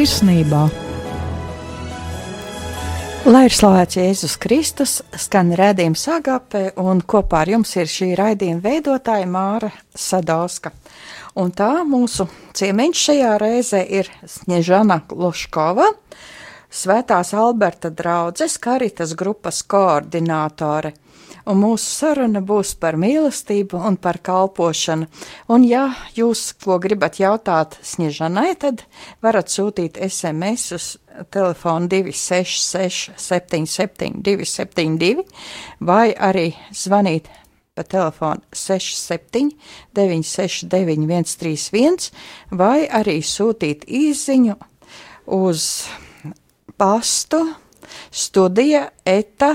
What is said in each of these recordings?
sirsnībā. Lai ir slavēts Jēzus Kristus, skan redzējums agapē, un kopā ar jums ir šī raidījuma veidotāja Māra Sadauska. Un tā mūsu ciemiņš šajā reizē ir Sniežana Luškova, Svētās Alberta draudzes karitas grupas koordinātore un mūsu saruna būs par mīlestību un par kalpošanu. Un, ja jūs ko gribat jautāt Sniežanai, tad varat sūtīt SMS uz telefonu 266 77 272 vai arī zvanīt pa telefonu 67 969 131 vai arī sūtīt īziņu uz pastu studija eta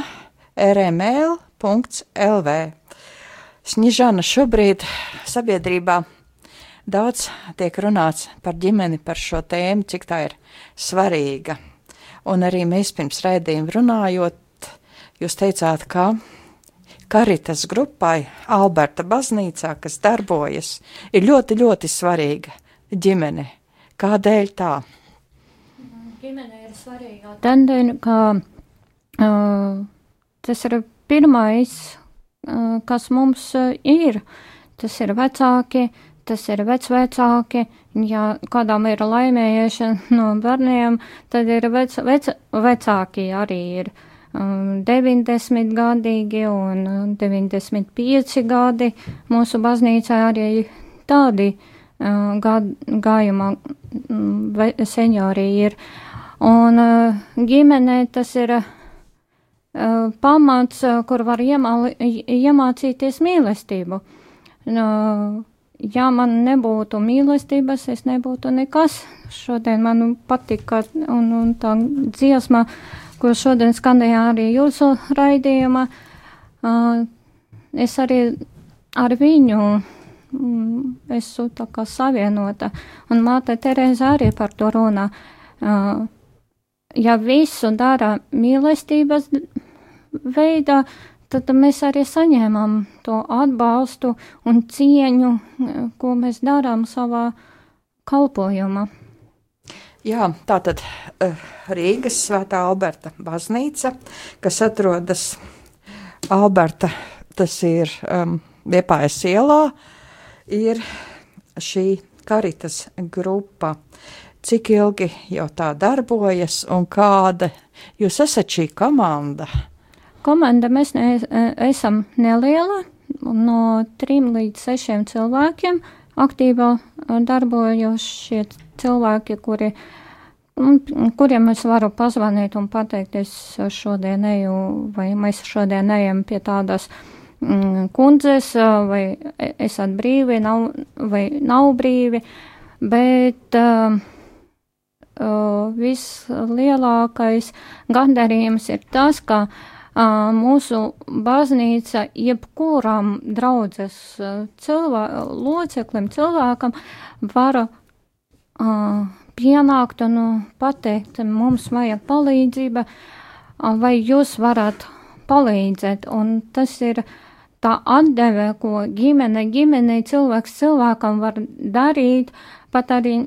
rml LV. Snižana šobrīd sabiedrībā daudz tiek runāts par ģimeni, par šo tēmu, cik tā ir svarīga. Un arī mēs pirms raidījuma runājot, jūs teicāt, ka Karitas grupai Alberta baznīcā, kas darbojas, ir ļoti, ļoti svarīga ģimene. Kādēļ tā? Ģimene ir svarīga. Tendēļ, ka uh, tas ir pirmais, kas mums ir, tas ir vecāki, tas ir vecvecāki. Ja kādam ir laimējiešana no bērniem, tad ir vec, vec, vecāki arī ir. 90 gadīgi un 95 gadi mūsu baznīcā arī tādi gad, gājumā seniori ir. Un ģimenē tas ir uh, pamats, uh, kur var iemācīties mīlestību. Uh, ja man nebūtu mīlestības, es nebūtu nekas. Šodien man patika un, un tā dziesma, ko šodien skanēja arī jūsu raidījumā, uh, es arī ar viņu mm, esmu tā kā savienota, un māte Tereza arī par to runā. Uh, ja visu dara mīlestības veidā, tad mēs arī saņēmām to atbalstu un cieņu, ko mēs darām savā kalpojumā. Jā, tā tad uh, Rīgas Svētā Alberta baznīca, kas atrodas Alberta, tas ir um, Liepājas ielā, ir šī karitas grupa. Cik ilgi jau tā darbojas un kāda jūs esat šī komanda? Komanda mēs ne, e, esam neliela, no trim līdz sešiem cilvēkiem. Aktīvā e, darbojošie cilvēki, kuri, kuriem es varu pazvanīt un pateikt, es šodien eju, vai mēs šodien ejam pie tādas mm, kundzes, e, vai esat brīvi, nav, vai nav brīvi, bet uh, uh, vislielākais gandarījums ir tas, ka uh, mūsu baznīca jebkuram draudzes cilvē, loceklim, cilvēkam var uh, pienākt un pateikt, mums vajag palīdzība, vai jūs varat palīdzēt, un tas ir tā atdeve, ko ģimene, ģimenei cilvēks cilvēkam var darīt, pat arī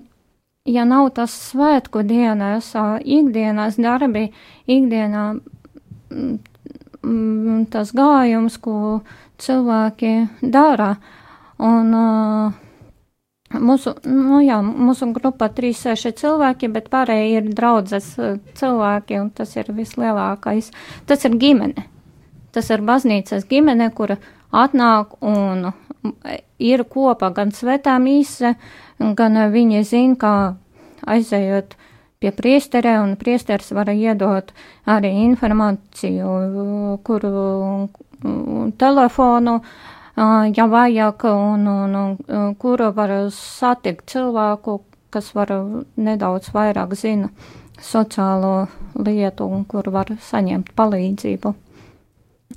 ja nav tas svētku dienās, ikdienas darbi, ikdienā mm, tas gājums, ko cilvēki dara. Un, uh, Mūsu, nu jā, mūsu grupā ir 3-6 cilvēki, bet pārējie ir draudzes cilvēki, un tas ir vislielākais. Tas ir ģimene. Tas ir baznīcas ģimene, kura atnāk un ir kopā gan svētā mīsa, gan viņi zina, kā aizējot uh, pie priesterē, un priesteris var iedot arī informāciju, kuru telefonu, ja vajag, un, un, un kuru var satikt cilvēku, kas var nedaudz vairāk zina sociālo lietu un kur var saņemt palīdzību.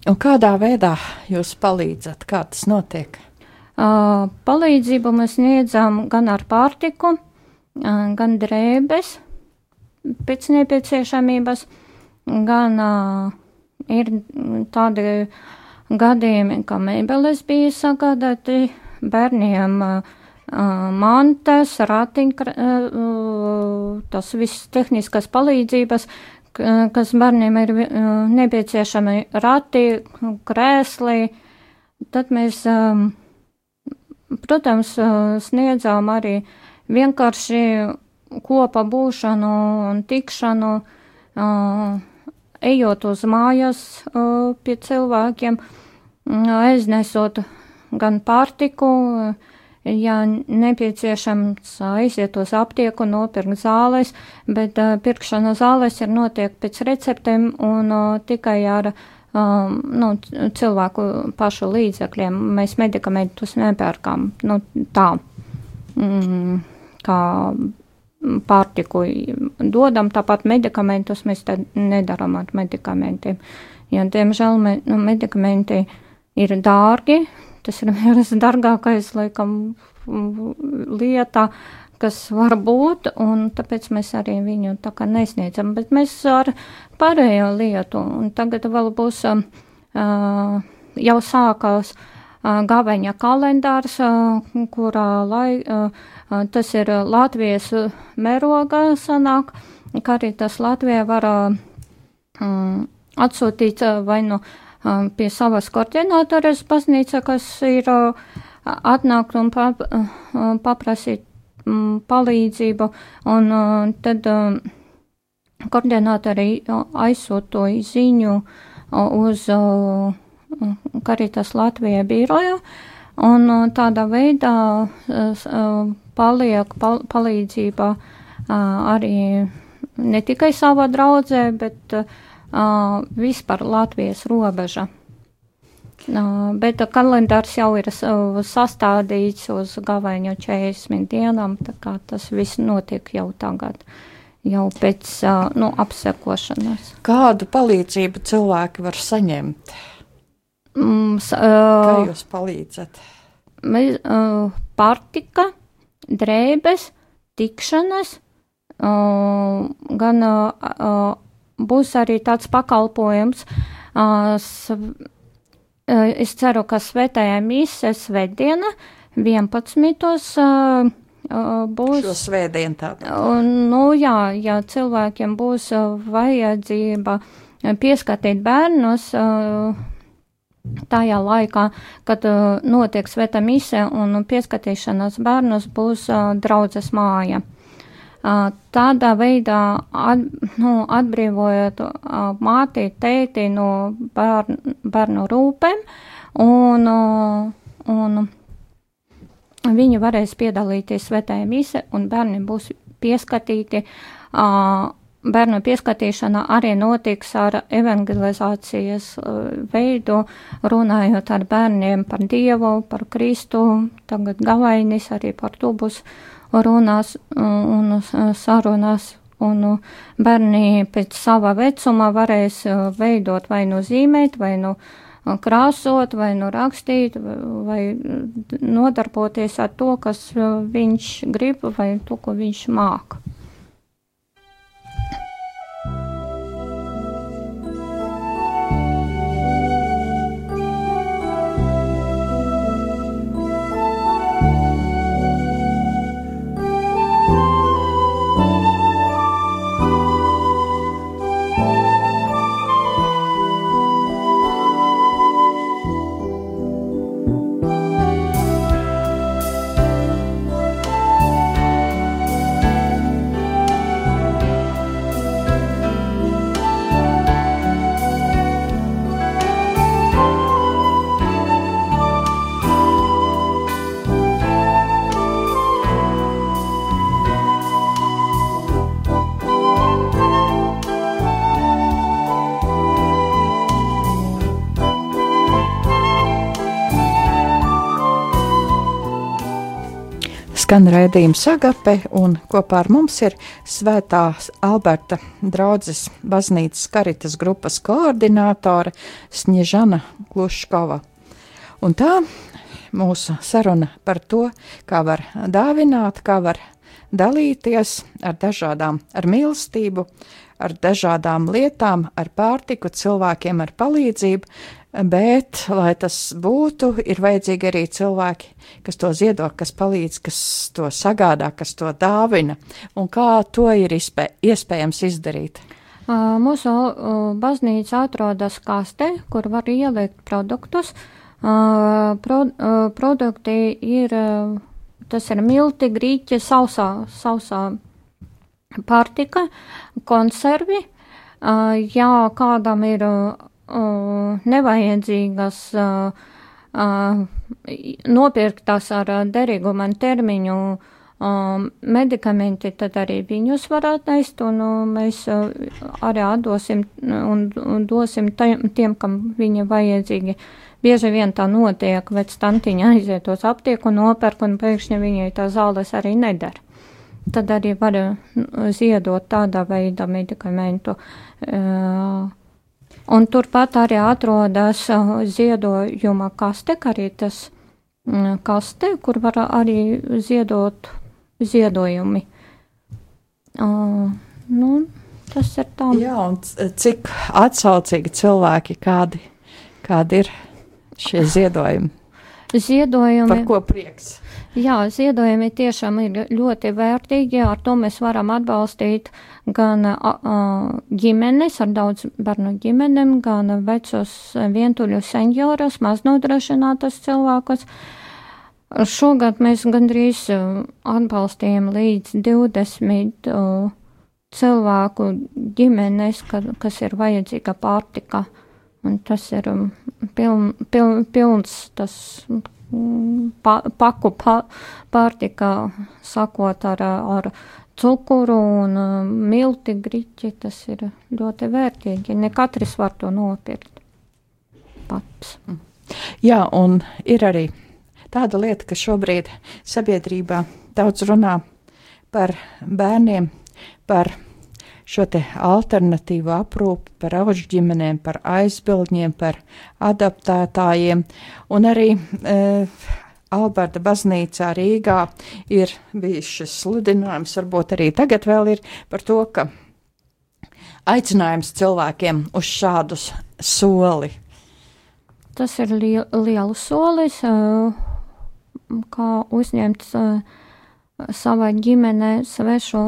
Un kādā veidā jūs palīdzat? Kā tas notiek? Uh, palīdzību mēs sniedzam gan ar pārtiku, uh, gan drēbes, pēc nepieciešamības, gan uh, ir tādi gadījumi, ka mēbeles bija sagādāti bērniem, uh, mantas, ratiņa, tas viss tehniskas palīdzības, kas bērniem ir nepieciešami rati, krēsli, tad mēs, protams, sniedzām arī vienkārši kopa būšanu un tikšanu, ejot uz mājas pie cilvēkiem, aiznesot gan pārtiku, ja nepieciešams aiziet uz aptieku, nopirkt zāles, bet pirkšana zāles ir notiek pēc receptēm un tikai ar um, nu, cilvēku pašu līdzekļiem. Mēs medikamentus nepērkam. Nu, tā. Mm, kā pārtiku dodam, tāpat medikamentus mēs nedaram ar medikamentiem. Jo, diemžēl, me, nu, medikamenti ir dārgi, tas ir viens dārgākais, laikam, lieta, kas var būt, un tāpēc mēs arī viņu tā kā nesniedzam, bet mēs ar pārējo lietu, un tagad vēl būs, uh, jau sākās uh, gaveņa kalendārs, uh, kurā lai, uh, tas ir Latvijas mēroga sanāk, kā arī tas Latvija var uh, atsūtīt uh, vai nu Um, pie savas koordinātoras baznīca, kas ir uh, atnākt un pap, uh, paprasīt mm, palīdzību, un uh, tad um, koordinātori aizsūtoja ziņu uz Karitas Latvijā biroju, un tādā veidā paliek pal palīdzība arī ne tikai savā draudzē, bet uh, uh, vispār Latvijas robeža. Uh, bet kalendārs jau ir uh, sastādīts uz gavaiņu 40 dienām, tā kā tas viss notiek jau tagad, jau pēc uh, nu, apsekošanas. Kādu palīdzību cilvēki var saņemt? Mums, uh, Kā jūs palīdzat? Mēs, uh, pārtika, drēbes, tikšanas, gan būs arī tāds pakalpojums. Es ceru, ka svētajā mise svētdiena 11. būs. Šo svētdienu tātad. Nu jā, ja cilvēkiem būs vajadzība pieskatīt bērnus tajā laikā, kad notiek svēta mise un pieskatīšanas bērnus būs draudzes māja. Tādā veidā at, nu, atbrīvojot māti, tēti no bērnu, bērnu rūpēm, un, un viņi varēs piedalīties svētajā mise, un bērni būs pieskatīti. Bērnu pieskatīšana arī notiks ar evangelizācijas veidu, runājot ar bērniem par Dievu, par Kristu, tagad galainis arī par to būs runās un sarunās, un bērni pēc sava vecuma varēs veidot vai nu zīmēt, vai nu krāsot, vai nu rakstīt, vai nodarboties ar to, kas viņš grib, vai to, ko viņš māca. Skan raidījums Agape, un kopā ar mums ir Svētā Alberta draudzes baznīcas karitas grupas koordinātore Sniežana Kluškova. Un tā mūsu saruna par to, kā var dāvināt, kā var dalīties ar dažādām, ar mīlestību, ar dažādām lietām, ar pārtiku, cilvēkiem ar palīdzību, Bet, lai tas būtu, ir vajadzīgi arī cilvēki, kas to ziedo, kas palīdz, kas to sagādā, kas to dāvina. Un kā to ir izpē, iespējams izdarīt? Mūsu baznīca atrodas kastē, kur var ielikt produktus. Pro, produkti ir, tas ir milti, grīķi, sausā, sausā pārtika, konservi. Ja kādam ir nevajadzīgas nopirktās ar derīguma termiņu medikamenti, tad arī viņus var atnest, un mēs arī atdosim un, un dosim tiem, kam viņa vajadzīgi. Bieži vien tā notiek, vec tantiņa aiziet uz aptieku nopērk, un pēkšņi viņai tā zāles arī nedara. Tad arī var ziedot tādā veidā medikamentu. Uh, Un turpat arī atrodas uh, ziedojuma kaste, arī tas mm, kaste, kur var arī ziedot ziedojumi. Nu, tas ir tā. Jā, un cik atsaucīgi cilvēki, kādi, kādi ir šie ziedojumi? Ziedojumi. Par ko prieks? Jā, ziedojumi tiešām ir ļoti vērtīgi, ar to mēs varam atbalstīt gan a, a, ģimenes ar daudz bērnu ģimenēm, gan vecos vientuļus senjorus, maznodrošinātus cilvēkus. Šogad mēs gandrīz atbalstījām līdz 20 uh, cilvēku ģimenes, ka, kas ir vajadzīga pārtika. Un tas ir piln, piln, pilns tas pa, paku pa, pārtika, sakot ar, ar cukuru un uh, milti griķi, tas ir ļoti vērtīgi. Ne katrs var to nopirkt pats. Mm. Jā, un ir arī tāda lieta, ka šobrīd sabiedrībā daudz runā par bērniem, par šo te alternatīvu aprūpi, par auģu ģimenēm, par aizbildņiem, par adaptētājiem, un arī e, Alberta baznīcā Rīgā ir bijis šis sludinājums, varbūt arī tagad vēl ir par to, ka aicinājums cilvēkiem uz šādu soli. Tas ir li liels solis, e, kā uzņemt e, savai ģimenei svešu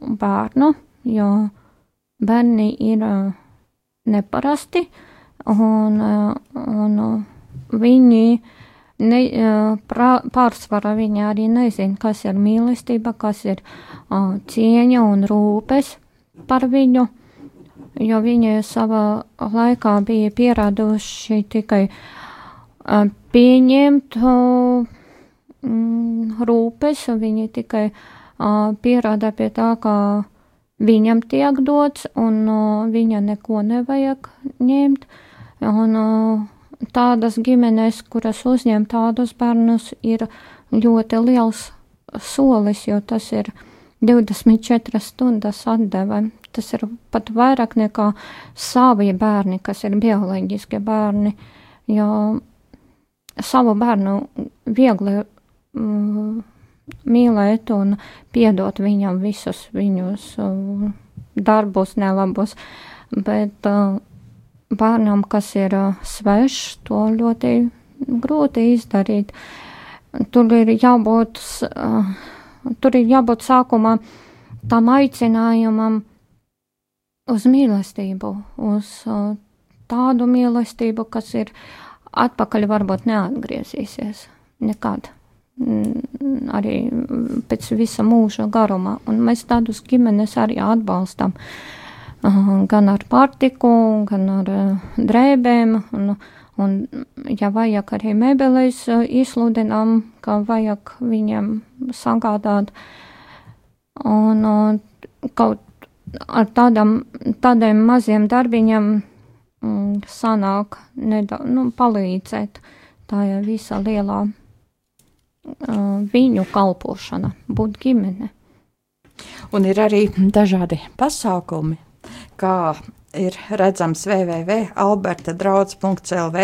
bērnu jo bērni ir neparasti un, un viņi ne, prā, pārsvarā viņi arī nezina, kas ir mīlestība, kas ir cieņa un rūpes par viņu, jo viņi savā laikā bija pieraduši tikai pieņemt uh, rūpes, viņi tikai pierāda pie tā, ka viņam tiek dots, un uh, viņa neko nevajag ņemt. Un, uh, tādas ģimenes, kuras uzņem tādus bērnus, ir ļoti liels solis, jo tas ir 24 stundas atdeve. Tas ir pat vairāk nekā savi bērni, kas ir bioloģiski bērni, jo savu bērnu viegli mm, mīlēt un piedot viņam visus viņus uh, darbus, nelabus, bet uh, bērnam, kas ir uh, svešs, to ļoti grūti izdarīt. Tur ir jābūt, tur ir jābūt sākumā tam aicinājumam uz mīlestību, uz tādu mīlestību, kas ir atpakaļ varbūt neatgriezīsies nekad. Mm, arī pēc visa mūža garumā. Un mēs tādus ģimenes arī atbalstam. Gan ar pārtiku, gan ar drēbēm. Un, un, ja vajag arī mēbeles izsludinām, ka vajag viņiem sagādāt. Un, un kaut ar tādam, tādiem maziem darbiņiem mm, sanāk nedaudz, nu, palīdzēt tajā visā lielā viņu kalpošana, būt ģimene. Un ir arī dažādi pasākumi, kā ir redzams www.albertadraudz.lv.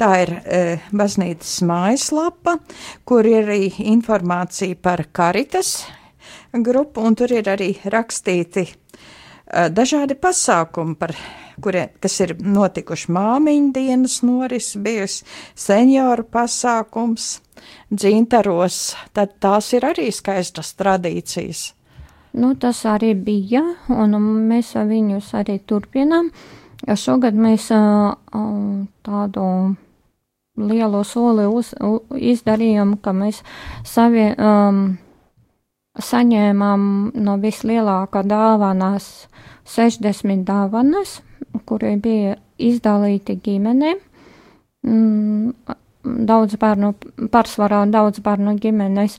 Tā ir e, baznīcas mājaslapa, kur ir arī informācija par karitas grupu, un tur ir arī rakstīti e, dažādi pasākumi, par kuri, kas ir notikuši māmiņu dienas noris, bijusi senioru pasākums, dzintaros, tad tās ir arī skaistas tradīcijas. Nu, tas arī bija, un mēs viņus arī turpinām. Šogad mēs tādu lielu soli uz, izdarījām, ka mēs savie, um, saņēmām no vislielākā dāvanas 60 dāvanas, kuri bija izdalīti ģimenēm. Mm, daudz bērnu, pārsvarā daudz bērnu ģimenes.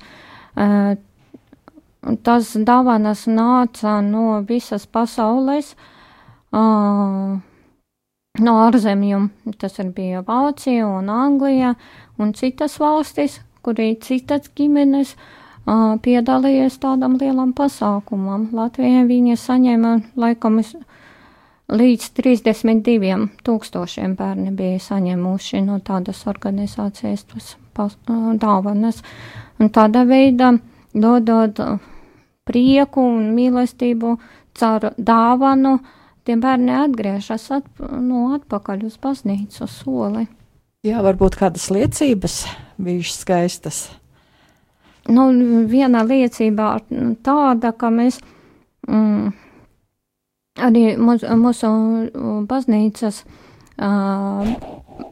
Uh, tas dāvanas nāca no visas pasaules, uh, no ārzemju. Tas bija Vācija un Anglija un citas valstis, kur arī citas ģimenes uh, piedalījies tādam lielam pasākumam. Latvijai viņi saņēma laikam līdz 32 tūkstošiem bērni bija saņēmuši no tādas organizācijas tos dāvanas. Un tāda veida dodot prieku un mīlestību caur dāvanu, tie bērni atgriežas at, nu, atpakaļ uz baznīcu soli. Jā, varbūt kādas liecības bijušas skaistas. Nu, viena liecība tāda, ka mēs mm, arī mūs, mūsu baznīcas uh,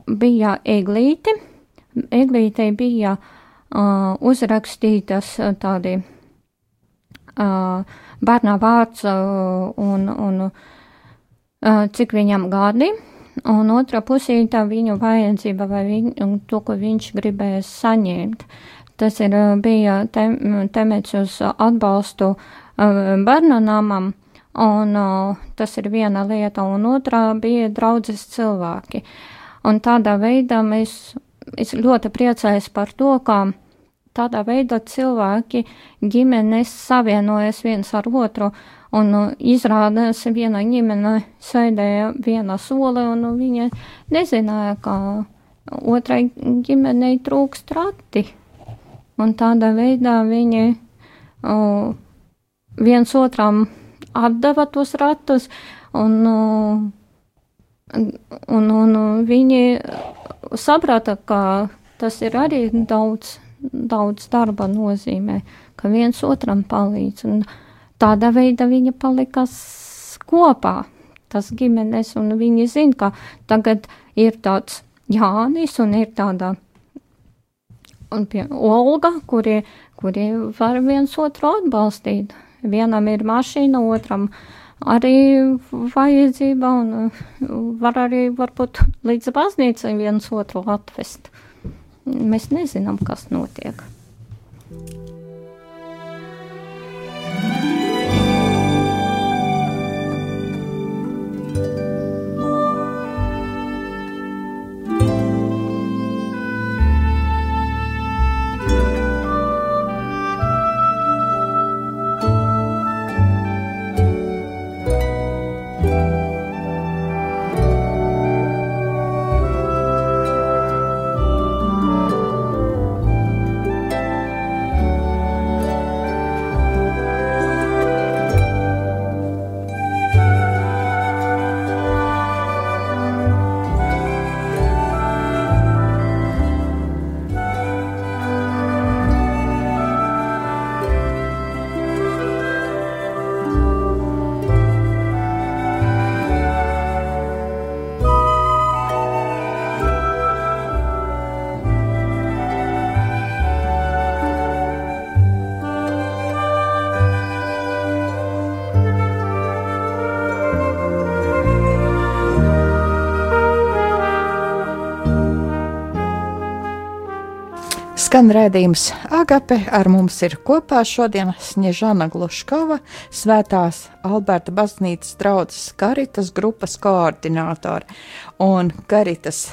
bija eglīti. Eglītei bija uh, uzrakstītas tādi bērnā vārds un, un cik viņam gadi. Un otrā pusītā viņu vajadzība vai viņu, to, ko viņš gribēja saņemt. Tas ir, bija tem, temets uz atbalstu bērnu namam, un tas ir viena lieta, un otrā bija draudzes cilvēki. Un tādā veidā mēs, es ļoti priecājos par to, ka tādā veidā cilvēki, ģimenes savienojas viens ar otru, un nu, izrādās viena ģimene sēdēja viena soli, un nu, viņa nezināja, ka otrai ģimenei trūkst rati. Un tādā veidā viņi o, viens otram atdeva tos ratus, un, un, un, un viņi saprata, ka tas ir arī daudz daudz darba nozīmē, ka viens otram palīdz. Un tādā veidā viņa palika kopā, tas ģimenes, un viņi zina, ka tagad ir tāds Jānis un ir tāda un pie Olga, kuri, kuri var viens otru atbalstīt. Vienam ir mašīna, otram arī vajadzība, un var arī varbūt līdz baznīcai viens otru atvest mēs nezinām, kas notiek. Skan redzējums Agape, ar mums ir kopā šodien Sniežana Gluškova, Svētās Alberta baznīcas draudzes Karitas grupas koordinātore. Un Karitas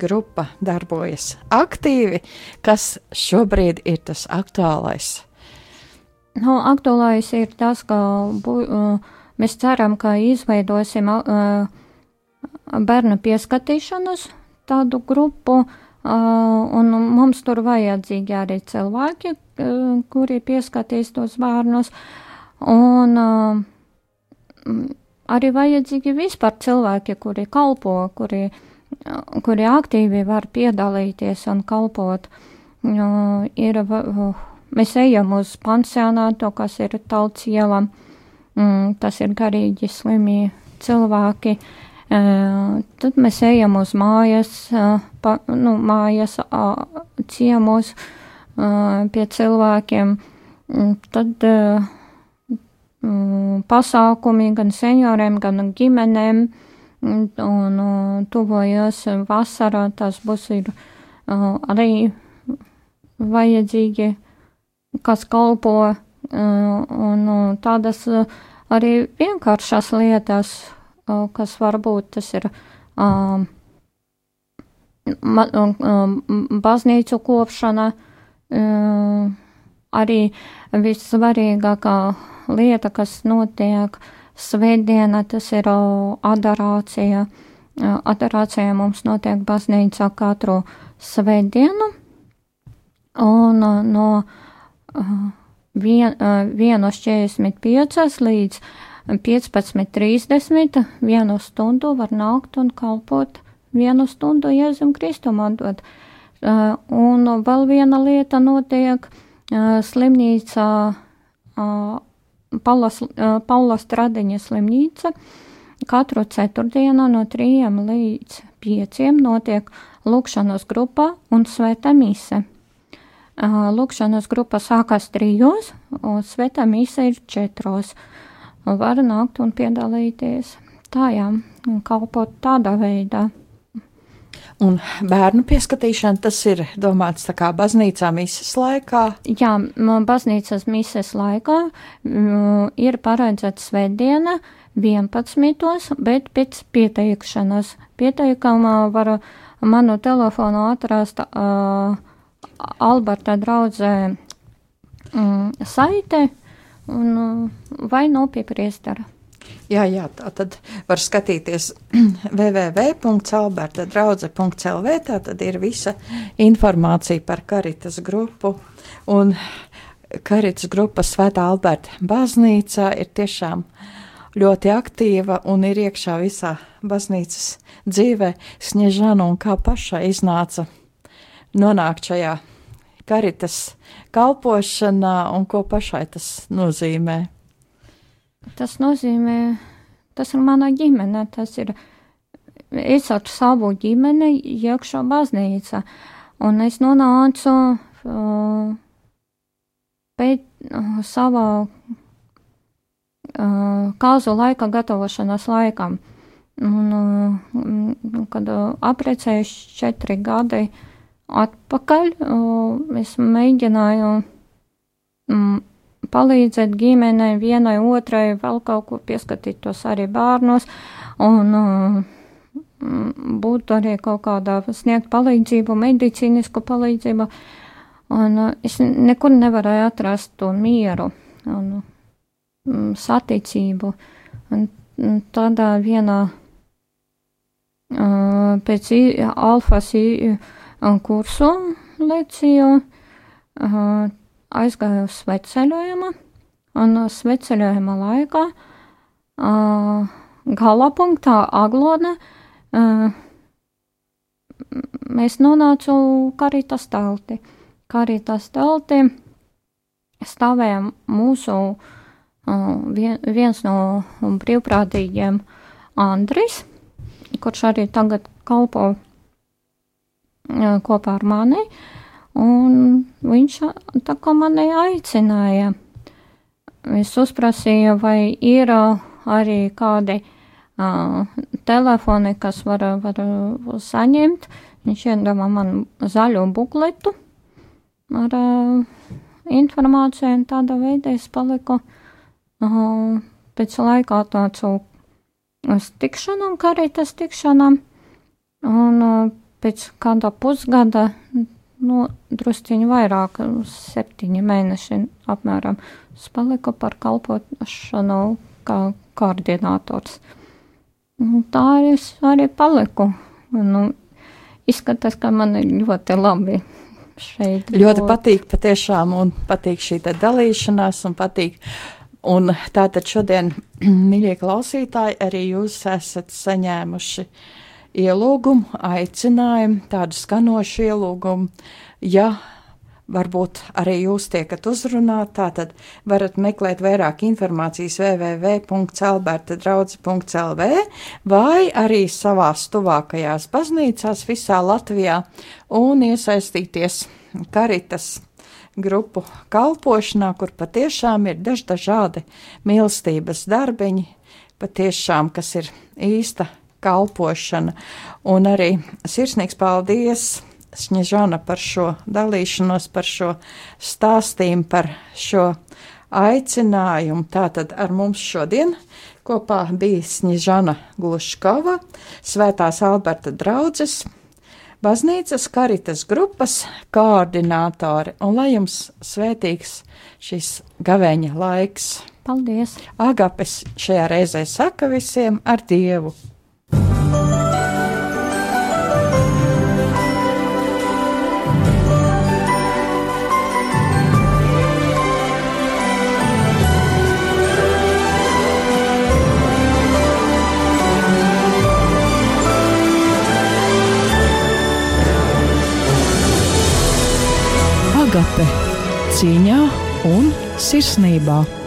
grupa darbojas aktīvi, kas šobrīd ir tas aktuālais. Nu, aktuālais ir tas, ka bu, mēs ceram, ka izveidosim uh, bērnu pieskatīšanas tādu grupu, Uh, un mums tur vajadzīgi arī cilvēki, uh, kuri pieskatīs tos bērnus. Un uh, arī vajadzīgi vispār cilvēki, kuri kalpo, kuri, kuri aktīvi var piedalīties un kalpot. Ir, mēs ejam uz pansionātu, kas ir tauts iela, mm, tas ir garīgi slimie cilvēki. Tad mēs ejam uz mājas, pa, nu, mājas ciemos pie cilvēkiem. Tad pasākumi gan senioriem, gan ģimenēm. Un tuvojas vasarā, tas būs ir, arī vajadzīgi, kas kalpo, un tādas arī vienkāršas lietas, kas varbūt tas ir baznīcu kopšana, arī vissvarīgākā lieta, kas notiek svētdienā, tas ir adorācija. Adorācija mums notiek baznīcā katru svētdienu, un no vien, 1.45 līdz 15.30 vienu stundu var nākt un kalpot vienu stundu Jēzum Kristum atdot. Un vēl viena lieta notiek slimnīcā Paulas, Paulas Stradiņa slimnīca. Katru ceturtdienu no 3 līdz 5 notiek lūkšanas grupa un svēta mise. Lūkšanas grupa sākās trijos, un svēta mise ir četros. Var nākt un piedalīties tajā un kalpot tādā veidā. Un bērnu pieskatīšana tas ir domāts tā kā baznīcā mises laikā? Jā, baznīcas mises laikā ir paredzēta svētdiena 11. bet pēc pieteikšanas. Pieteikumā var manu telefonu atrast uh, Alberta draudzē um, saite un, uh, vai no piepriestara. Jā, jā, tā tad var skatīties www.albertadraudze.lv, tā tad ir visa informācija par karitas grupu, un karitas grupa Svētā Alberta baznīcā ir tiešām ļoti aktīva un ir iekšā visā baznīcas dzīvē. Sniežana un kā pašai iznāca nonākt šajā karitas kalpošanā un ko pašai tas nozīmē. Tas nozīmē, tas ir mana ģimene, tas ir, es ar savu ģimeni iekšā baznīca, un es nonācu uh, pēc uh, savā uh, kāzu laika gatavošanas laikam. Un, uh, kad uh, aprecējuši četri gadi atpakaļ, es mēģināju um, palīdzēt ģimenei, vienai otrai, vēl kaut ko pieskatītos arī bērnos, un uh, būtu arī kaut kādā sniegt palīdzību, medicīnisku palīdzību, un es nekur nevarēju atrast to mieru un um, saticību, un, tādā vienā pēc alfas kursu lekciju, uh, aizgāju uz sveceļojumu, un sveceļojuma laikā uh, gala punktā Aglone uh, mēs nonācu karitas telti. Karitas telti stāvēja mūsu uh, vien, viens no brīvprātīgiem Andris, kurš arī tagad kalpo uh, kopā ar mani. Un viņš tā kā mani aicināja. Es uzprasīju, vai ir arī kādi uh, telefoni, kas var, var saņemt. Viņš iedeva man zaļo bukletu ar uh, informāciju, un tāda veidā es paliku uh, pēc laika atnācu uz tikšanām, kā arī tas tikšanām. Un uh, pēc kāda pusgada nu, drusciņi vairāk, septiņi mēneši apmēram. Es paliku par kalpošanu kā koordinators. Un tā arī es arī paliku. Nu, izskatās, ka man ir ļoti labi šeit. Ļoti būt. patīk patiešām un patīk šī dalīšanās un patīk Un tātad šodien, mīļie klausītāji, arī jūs esat saņēmuši ielūgumu, aicinājumu, tādu skanošu ielūgumu. Ja varbūt arī jūs tiekat uzrunāti, tātad varat meklēt vairāk informācijas www.albertadraudze.lv vai arī savās tuvākajās baznīcās visā Latvijā un iesaistīties karitas grupu kalpošanā, kur patiešām ir dažādi mīlestības darbiņi, patiešām, kas ir īsta kalpošana. Un arī sirsnīgs paldies Sņežana par šo dalīšanos, par šo stāstījumu, par šo aicinājumu. Tātad ar mums šodien kopā bija Sņežana Gluškova, Svētās Alberta draudzes, baznīcas karitas grupas koordinātori, un lai jums svētīgs šis gavēņa laiks. Paldies! Agapes šajā reizē saka visiem ar Dievu! Agape cīņā un sirsnībā.